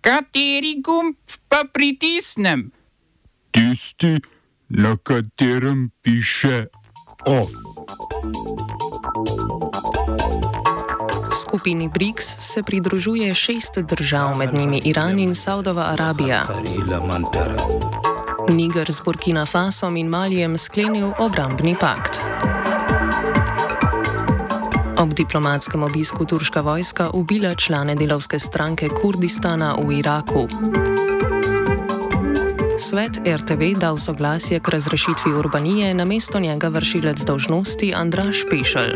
Kateri gumb pa pritisnem? Tisti, na katerem piše OF. Skupini BRICS se pridružuje šest držav, med njimi Iran in Saudova Arabija. Niger z Burkina Fasom in Malijem sklenil obrambni pakt. Ob diplomatskem obisku turška vojska ubila člane delovske stranke Kurdistana v Iraku. Svet RTV dal soglasje k razrešitvi Urbanije, na mesto njega vršilec dožnosti Andraš Pešel.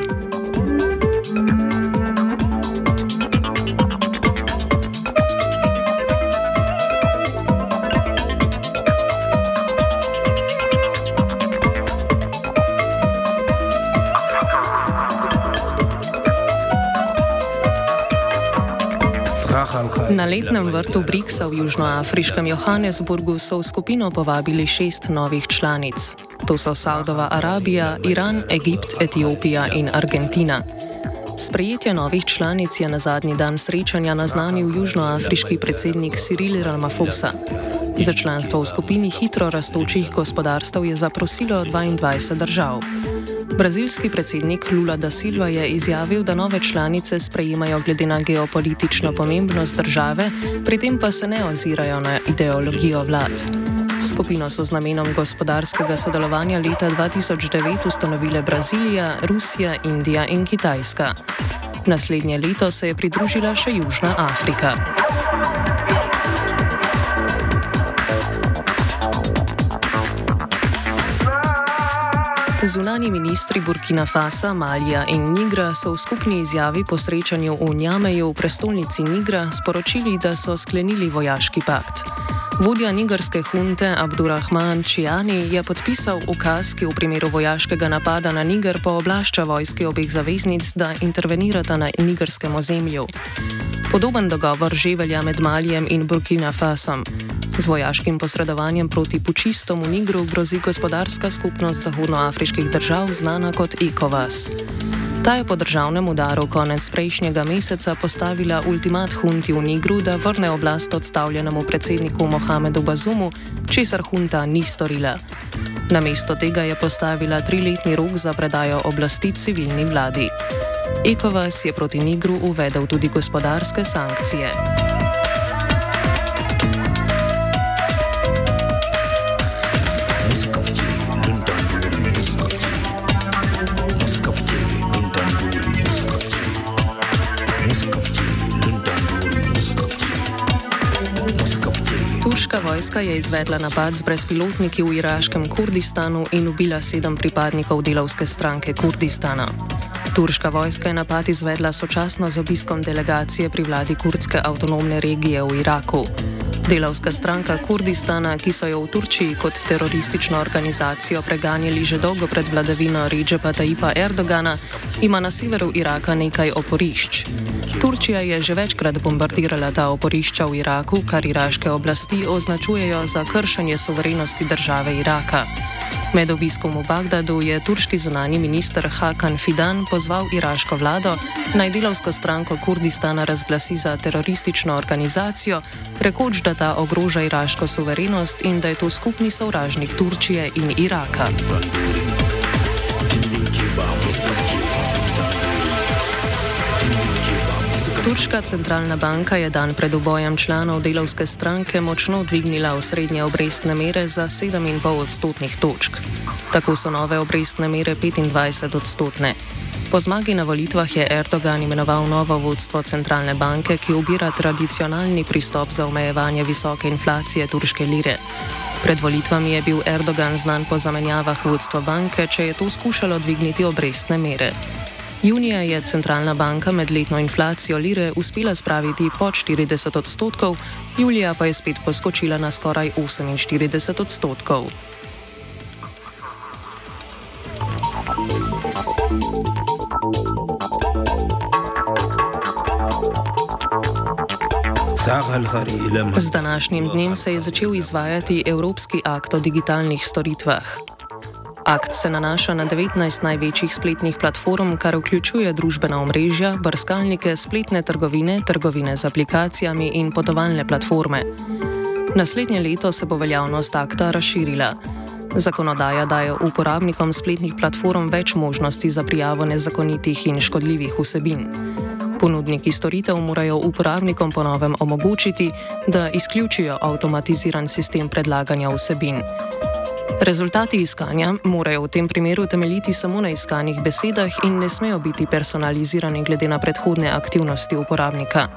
Na letnem vrtu Briksa v Južnoafriškem Johannesburgu so v skupino povabili šest novih članic. To so Saudova Arabija, Iran, Egipt, Etiopija in Argentina. Sprejetje novih članic je na zadnji dan srečanja naznanil južnoafriški predsednik Cyril Ramaphosa. Za članstvo v skupini hitro rastočih gospodarstv je zaprosilo 22 držav. Brazilski predsednik Lula da Silva je izjavil, da nove članice sprejemajo glede na geopolitično pomembnost države, pri tem pa se ne ozirajo na ideologijo vlad. Skupino so z namenom gospodarskega sodelovanja leta 2009 ustanovile Brazilija, Rusija, Indija in Kitajska. Naslednje leto se je pridružila še Južna Afrika. Zunani ministri Burkina Fasa, Malija in Nigra so v skupni izjavi po srečanju v Njameju v prestolnici Nigra sporočili, da so sklenili vojaški pakt. Vodja nigerske hunte Abdurrahman Čiani je podpisal ukaz, ki v primeru vojaškega napada na Niger pooblašča vojske obeh zaveznic, da intervenirata na nigerskem ozemlju. Podoben dogovor že velja med Malijem in Burkina Fasom. Z vojaškim posredovanjem proti pučistom v Nigru grozi gospodarska skupnost zahodnoafriških držav, znana kot ECOWAS. Ta je po državnem udaru konec prejšnjega meseca postavila ultimat hunti v Nigru, da vrne oblast odstavljenemu predsedniku Mohamedu Bazumu, česar hunta ni storila. Namesto tega je postavila triletni rok za predajo oblasti civilni vladi. ECOWAS je proti Nigru uvedel tudi gospodarske sankcije. Vojska je izvedla napad z brezpilotniki v iraškem Kurdistanu in ubila sedem pripadnikov delovske stranke Kurdistana. Turška vojska je napad izvedla sočasno z obiskom delegacije pri vladi kurdske avtonomne regije v Iraku. Delavska stranka Kurdistana, ki so jo v Turčiji kot teroristično organizacijo preganjali že dolgo pred vladavino Ređepa Taipa Erdogana, ima na severu Iraka nekaj oporišč. Turčija je že večkrat bombardirala ta oporišča v Iraku, kar iraške oblasti označujejo za kršenje soverenosti države Iraka. Med obiskom v Bagdadu je turški zunani minister Hakan Fidan pozval iraško vlado naj delovsko stranko Kurdistana razglasi za teroristično organizacijo, rekoč, da ta ogroža iraško suverenost in da je to skupni sovražnik Turčije in Iraka. Turška centralna banka je dan pred obojem članov delovske stranke močno dvignila osrednje obrestne mere za 7,5 odstotnih točk. Tako so nove obrestne mere 25 odstotne. Po zmagi na volitvah je Erdogan imenoval novo vodstvo centralne banke, ki ubira tradicionalni pristop za omejevanje visoke inflacije turške lire. Pred volitvami je bil Erdogan znan po zamenjavah vodstva banke, če je to skušalo dvigniti obrestne mere. Junija je centralna banka med letno inflacijo lire uspela spraviti pod 40 odstotkov, julija pa je spet poskočila na skoraj 48 odstotkov. Z današnjim dnem se je začel izvajati Evropski akt o digitalnih storitvah. Akt se nanaša na 19 največjih spletnih platform, kar vključuje družbena omrežja, brskalnike, spletne trgovine, trgovine z aplikacijami in potovalne platforme. Naslednje leto se bo veljavnost akta razširila. Zakonodaja daje uporabnikom spletnih platform več možnosti za prijavo nezakonitih in škodljivih vsebin. Ponudniki storitev morajo uporabnikom ponovem omogočiti, da izključijo avtomatiziran sistem predlaganja vsebin. Rezultati iskanja morajo v tem primeru temeljiti samo na iskanih besedah in ne smejo biti personalizirani glede na predhodne aktivnosti uporabnika.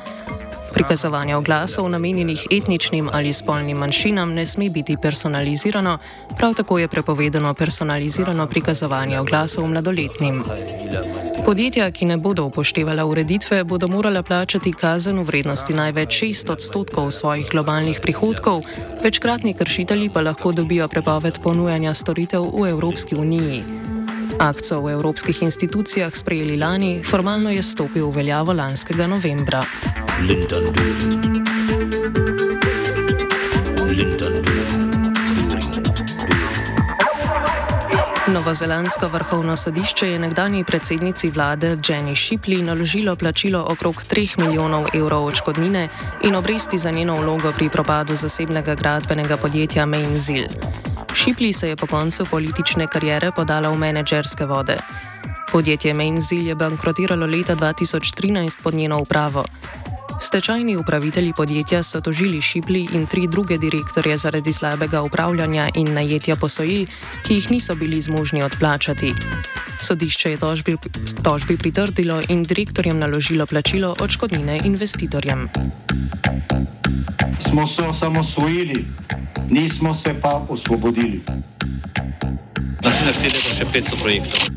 Prikazovanje oglasov namenjenih etničnim ali spolnim manjšinam ne sme biti personalizirano, prav tako je prepovedano personalizirano prikazovanje oglasov mladoletnim. Podjetja, ki ne bodo upoštevala ureditve, bodo morala plačati kazen v vrednosti največ 6 odstotkov svojih globalnih prihodkov, večkratni kršitelji pa lahko dobijo prepoved ponujanja storitev v Evropski uniji. Akt so v evropskih institucijah sprejeli lani, formalno je stopil v veljavo lanskega novembra. Lyndon During. Lyndon Novozelandsko vrhovno sodišče je nekdani predsednici vlade Jenny Shipley naložilo plačilo okrog 3 milijonov evrov odškodnine in obresti za njeno vlogo pri propadu zasebnega gradbenega podjetja Mainzil. Shipley se je po koncu politične karijere podala v menedžerske vode. Podjetje Mainzil je bankrotiralo leta 2013 pod njeno upravo. Stečajni upravitelji podjetja so tožili Šipli in tri druge direktorje zaradi slabega upravljanja in najetja posojil, ki jih niso bili zmožni odplačati. Sodišče je tožbi, tožbi pritrdilo in direktorjem naložilo plačilo odškodnine investitorjem. Smo se osamosvojili, nismo se pa osvobodili. Naslednje število je še 500 projektov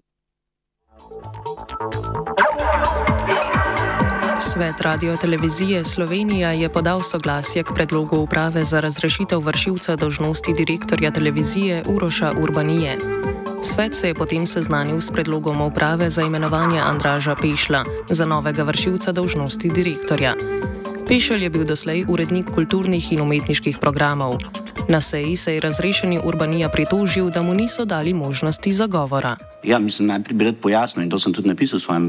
Svet Radio Televizije Slovenija je podal soglasje k predlogu uprave za razrešitev vršilca dožnosti direktorja televizije Uroša Urbanije. Svet se je potem seznanil s predlogom uprave za imenovanje Andraža Pešla za novega vršilca dožnosti direktorja. Pešel je bil doslej urednik kulturnih in umetniških programov. Na seji se je razrešeni Urbanija pritožil, da mu niso dali možnosti zagovora. Ja, mislim, najprej bi rad pojasnil in to sem tudi napisal v svojem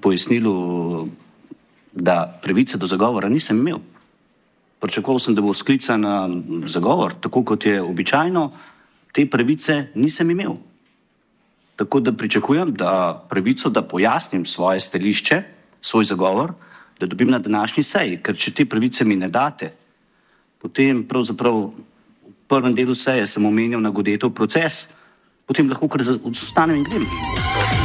pojasnilu da pravice do zagovora nisem imel. Pričakoval sem, da bo sklican zagovor, tako kot je običajno, te pravice nisem imel. Tako da pričakujem, da pravico, da pojasnim svoje stališče, svoj zagovor, da dobim na današnji seji, ker če te pravice mi ne date, potem pravzaprav v prvem delu seje sem omenil nagodetev proces, potem lahko kar ostanem in grem.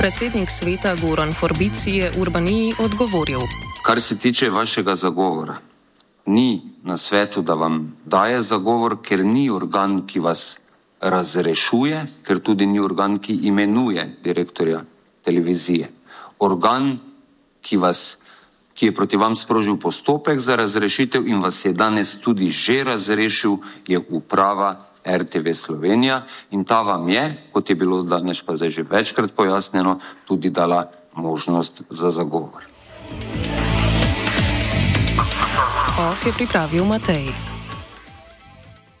Predsednik sveta Goran Forbici je Urbaniji odgovoril. Kar se tiče vašega zagovora, ni na svetu, da vam daje zagovor, ker ni organ, ki vas razrešuje, ker tudi ni organ, ki imenuje direktorja televizije. Organ, ki, vas, ki je proti vam sprožil postopek za razrešitev in vas je danes tudi že razrešil, je uprava RTV Slovenija in ta vam je, kot je bilo danes pa zdaj že večkrat pojasnjeno, tudi dala možnost za zagovor. OF je pripravil Matej.